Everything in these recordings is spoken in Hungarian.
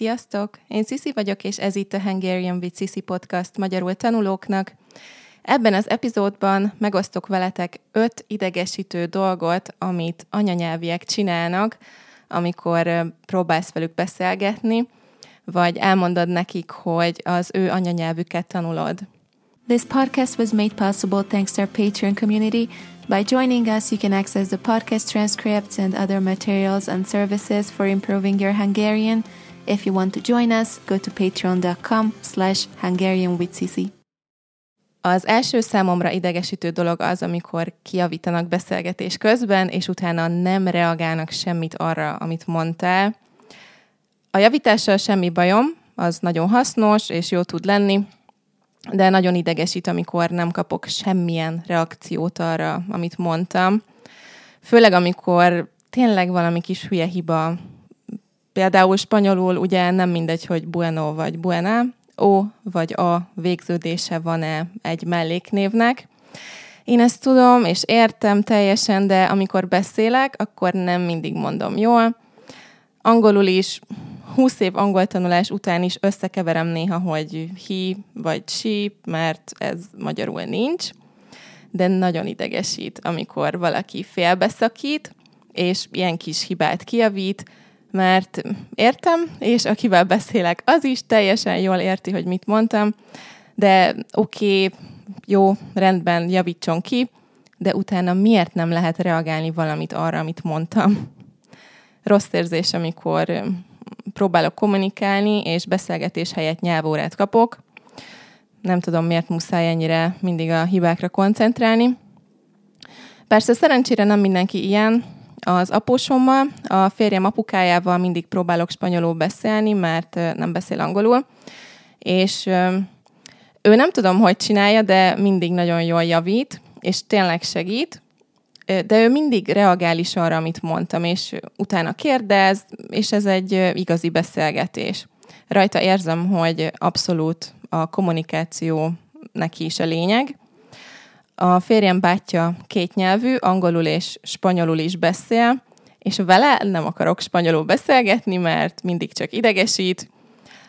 Sziasztok! Én Sisi vagyok, és ez itt a Hungarian with Sisi podcast magyarul tanulóknak. Ebben az epizódban megosztok veletek öt idegesítő dolgot, amit anyanyelviek csinálnak, amikor próbálsz velük beszélgetni, vagy elmondod nekik, hogy az ő anyanyelvüket tanulod. This podcast was made possible thanks to our Patreon community. By joining us, you can access the podcast transcripts and other materials and services for improving your Hungarian. If you want to join us, go to patreon.com slash Hungarian with Cici. Az első számomra idegesítő dolog az, amikor kiavítanak beszélgetés közben, és utána nem reagálnak semmit arra, amit mondtál. A javítással semmi bajom, az nagyon hasznos, és jó tud lenni, de nagyon idegesít, amikor nem kapok semmilyen reakciót arra, amit mondtam. Főleg, amikor tényleg valami kis hülye hiba. Például spanyolul ugye nem mindegy, hogy bueno vagy buena, o vagy a végződése van-e egy melléknévnek. Én ezt tudom, és értem teljesen, de amikor beszélek, akkor nem mindig mondom jól. Angolul is 20 év angol tanulás után is összekeverem néha, hogy he vagy she, mert ez magyarul nincs, de nagyon idegesít, amikor valaki félbeszakít, és ilyen kis hibát kiavít, mert értem, és akivel beszélek, az is teljesen jól érti, hogy mit mondtam, de oké, okay, jó, rendben, javítson ki, de utána miért nem lehet reagálni valamit arra, amit mondtam? Rossz érzés, amikor próbálok kommunikálni, és beszélgetés helyett nyelvórát kapok. Nem tudom, miért muszáj ennyire mindig a hibákra koncentrálni. Persze szerencsére nem mindenki ilyen. Az apósommal, a férjem apukájával mindig próbálok spanyolul beszélni, mert nem beszél angolul. És ő nem tudom, hogy csinálja, de mindig nagyon jól javít, és tényleg segít de ő mindig reagál is arra, amit mondtam, és utána kérdez, és ez egy igazi beszélgetés. Rajta érzem, hogy abszolút a kommunikáció neki is a lényeg. A férjem bátyja kétnyelvű, angolul és spanyolul is beszél, és vele nem akarok spanyolul beszélgetni, mert mindig csak idegesít.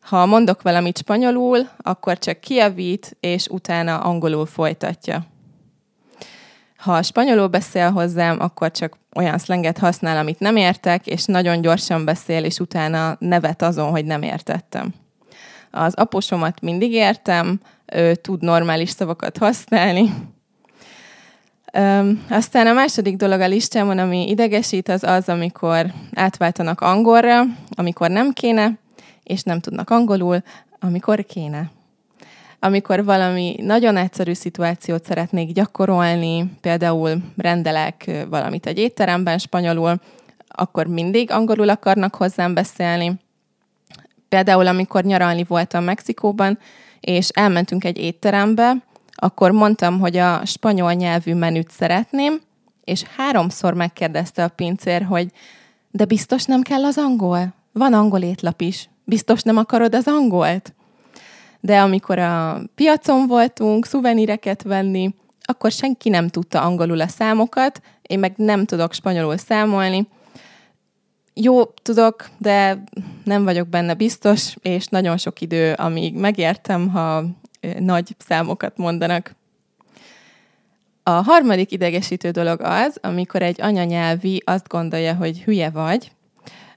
Ha mondok valamit spanyolul, akkor csak kiavít, és utána angolul folytatja. Ha spanyolul beszél hozzám, akkor csak olyan szlenget használ, amit nem értek, és nagyon gyorsan beszél, és utána nevet azon, hogy nem értettem. Az aposomat mindig értem, ő tud normális szavakat használni. Öm, aztán a második dolog a listámon, ami idegesít, az az, amikor átváltanak angolra, amikor nem kéne, és nem tudnak angolul, amikor kéne amikor valami nagyon egyszerű szituációt szeretnék gyakorolni, például rendelek valamit egy étteremben spanyolul, akkor mindig angolul akarnak hozzám beszélni. Például, amikor nyaralni voltam Mexikóban, és elmentünk egy étterembe, akkor mondtam, hogy a spanyol nyelvű menüt szeretném, és háromszor megkérdezte a pincér, hogy de biztos nem kell az angol? Van angol étlap is. Biztos nem akarod az angolt? de amikor a piacon voltunk szuveníreket venni, akkor senki nem tudta angolul a számokat, én meg nem tudok spanyolul számolni. Jó, tudok, de nem vagyok benne biztos, és nagyon sok idő, amíg megértem, ha nagy számokat mondanak. A harmadik idegesítő dolog az, amikor egy anyanyelvi azt gondolja, hogy hülye vagy,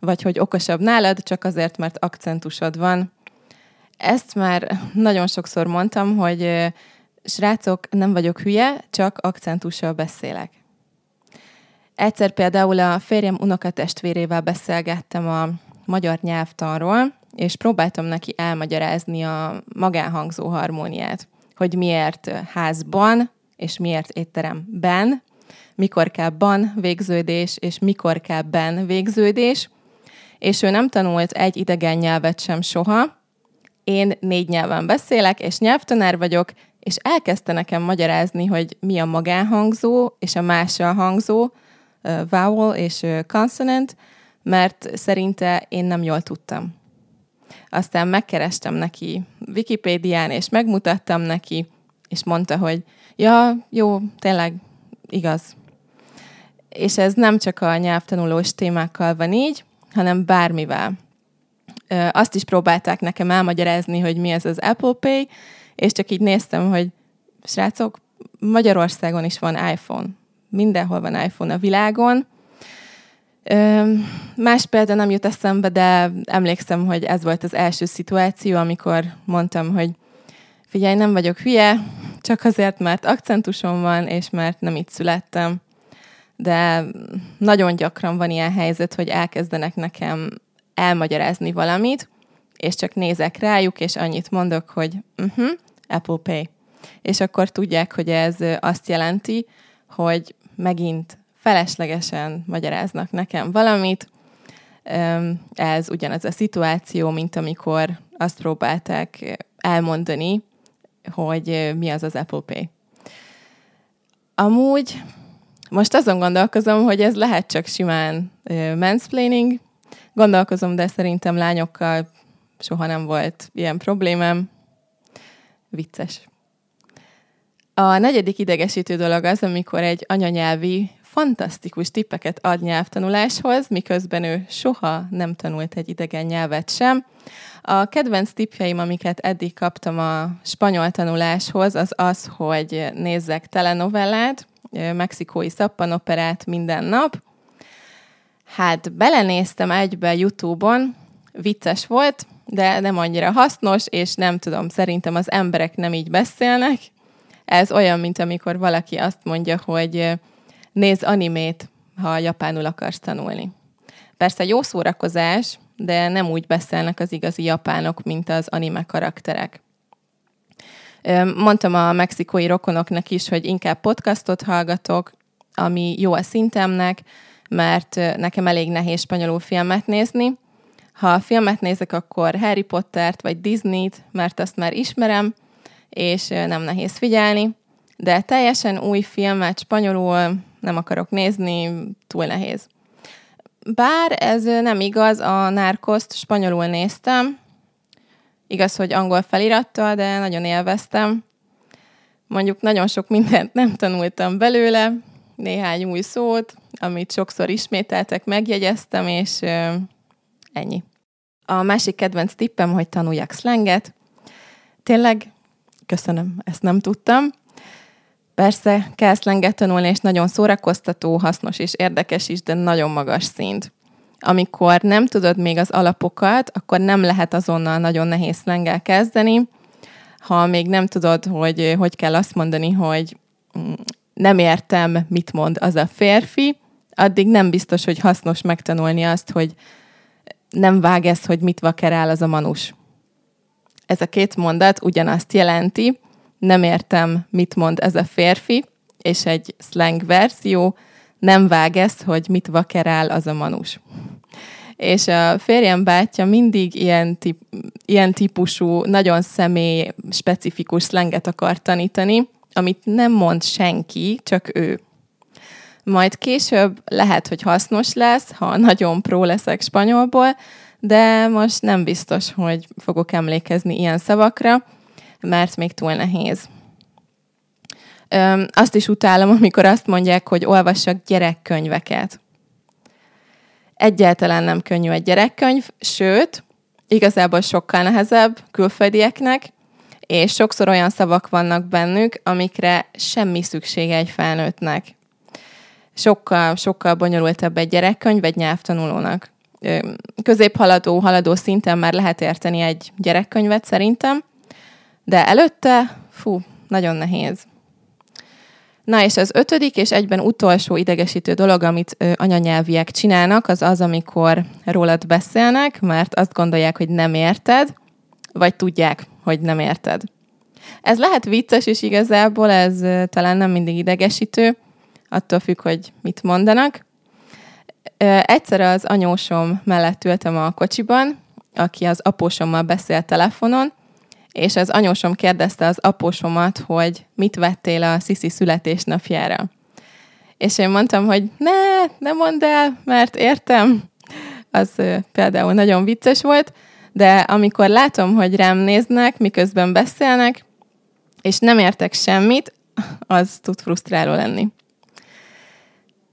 vagy hogy okosabb nálad, csak azért, mert akcentusod van, ezt már nagyon sokszor mondtam, hogy srácok, nem vagyok hülye, csak akcentussal beszélek. Egyszer például a férjem unokatestvérével beszélgettem a magyar nyelvtanról, és próbáltam neki elmagyarázni a magánhangzó harmóniát, hogy miért házban, és miért étteremben, mikor kell ban végződés, és mikor kell ben végződés, és ő nem tanult egy idegen nyelvet sem soha, én négy nyelven beszélek, és nyelvtanár vagyok, és elkezdte nekem magyarázni, hogy mi a magánhangzó és a mással hangzó, vowel és consonant, mert szerinte én nem jól tudtam. Aztán megkerestem neki Wikipédián, és megmutattam neki, és mondta, hogy ja, jó, tényleg igaz. És ez nem csak a nyelvtanulós témákkal van így, hanem bármivel azt is próbálták nekem elmagyarázni, hogy mi ez az Apple Pay, és csak így néztem, hogy srácok, Magyarországon is van iPhone. Mindenhol van iPhone a világon. Más példa nem jut eszembe, de emlékszem, hogy ez volt az első szituáció, amikor mondtam, hogy figyelj, nem vagyok hülye, csak azért, mert akcentusom van, és mert nem itt születtem. De nagyon gyakran van ilyen helyzet, hogy elkezdenek nekem elmagyarázni valamit, és csak nézek rájuk, és annyit mondok, hogy uh-huh, Apple Pay. És akkor tudják, hogy ez azt jelenti, hogy megint feleslegesen magyaráznak nekem valamit. Ez ugyanez a szituáció, mint amikor azt próbálták elmondani, hogy mi az az Apple Pay. Amúgy most azon gondolkozom, hogy ez lehet csak simán mansplaining, gondolkozom, de szerintem lányokkal soha nem volt ilyen problémám. Vicces. A negyedik idegesítő dolog az, amikor egy anyanyelvi fantasztikus tippeket ad nyelvtanuláshoz, miközben ő soha nem tanult egy idegen nyelvet sem. A kedvenc tippjeim, amiket eddig kaptam a spanyol tanuláshoz, az az, hogy nézzek telenovellát, mexikói szappanoperát minden nap. Hát belenéztem egybe YouTube-on, vicces volt, de nem annyira hasznos, és nem tudom, szerintem az emberek nem így beszélnek. Ez olyan, mint amikor valaki azt mondja, hogy nézz animét, ha japánul akarsz tanulni. Persze jó szórakozás, de nem úgy beszélnek az igazi japánok, mint az anime karakterek. Mondtam a mexikói rokonoknak is, hogy inkább podcastot hallgatok, ami jó a szintemnek, mert nekem elég nehéz spanyolul filmet nézni. Ha a filmet nézek, akkor Harry Pottert vagy Disney-t, mert azt már ismerem, és nem nehéz figyelni. De teljesen új filmet spanyolul nem akarok nézni, túl nehéz. Bár ez nem igaz, a Nárkoszt spanyolul néztem, igaz, hogy angol felirattal, de nagyon élveztem. Mondjuk nagyon sok mindent nem tanultam belőle, néhány új szót, amit sokszor ismételtek, megjegyeztem, és ö, ennyi. A másik kedvenc tippem, hogy tanuljak slanget. Tényleg, köszönöm, ezt nem tudtam. Persze kell szlenget tanulni, és nagyon szórakoztató, hasznos és érdekes is, de nagyon magas szint. Amikor nem tudod még az alapokat, akkor nem lehet azonnal nagyon nehéz szlengel kezdeni. Ha még nem tudod, hogy hogy kell azt mondani, hogy mm, nem értem, mit mond az a férfi, addig nem biztos, hogy hasznos megtanulni azt, hogy nem vág ez, hogy mit vakerál az a manus. Ez a két mondat ugyanazt jelenti, nem értem, mit mond ez a férfi, és egy slang verzió, nem vág ezt, hogy mit vakerál az a manus. És a férjem bátyja mindig ilyen, tip, ilyen típusú, nagyon személy specifikus slanget akar tanítani, amit nem mond senki, csak ő. Majd később lehet, hogy hasznos lesz, ha nagyon pró leszek spanyolból, de most nem biztos, hogy fogok emlékezni ilyen szavakra, mert még túl nehéz. Öm, azt is utálom, amikor azt mondják, hogy olvassak gyerekkönyveket. Egyáltalán nem könnyű egy gyerekkönyv, sőt, igazából sokkal nehezebb külföldieknek, és sokszor olyan szavak vannak bennük, amikre semmi szüksége egy felnőttnek. Sokkal, sokkal bonyolultabb egy gyerekkönyv egy nyelvtanulónak. Középhaladó, haladó szinten már lehet érteni egy gyerekkönyvet szerintem, de előtte, fú, nagyon nehéz. Na és az ötödik és egyben utolsó idegesítő dolog, amit ö, anyanyelviek csinálnak, az az, amikor rólad beszélnek, mert azt gondolják, hogy nem érted, vagy tudják, hogy nem érted. Ez lehet vicces, és igazából ez ö, talán nem mindig idegesítő, attól függ, hogy mit mondanak. Ö, egyszer az anyósom mellett ültem a kocsiban, aki az apósommal beszélt telefonon, és az anyósom kérdezte az apósomat, hogy mit vettél a Sziszi születésnapjára. És én mondtam, hogy ne, ne mondd el, mert értem. Az például nagyon vicces volt, de amikor látom, hogy rám néznek, miközben beszélnek, és nem értek semmit, az tud frusztráló lenni.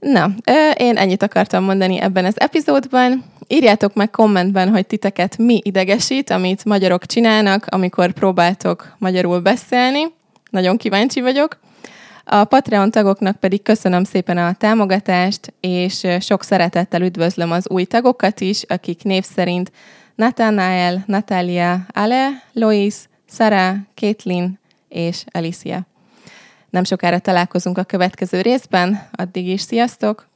Na, én ennyit akartam mondani ebben az epizódban. Írjátok meg kommentben, hogy titeket mi idegesít, amit magyarok csinálnak, amikor próbáltok magyarul beszélni. Nagyon kíváncsi vagyok. A Patreon tagoknak pedig köszönöm szépen a támogatást, és sok szeretettel üdvözlöm az új tagokat is, akik név szerint Nathanael, Natalia, Ale, Lois, Sara, Caitlin és Alicia. Nem sokára találkozunk a következő részben, addig is sziasztok!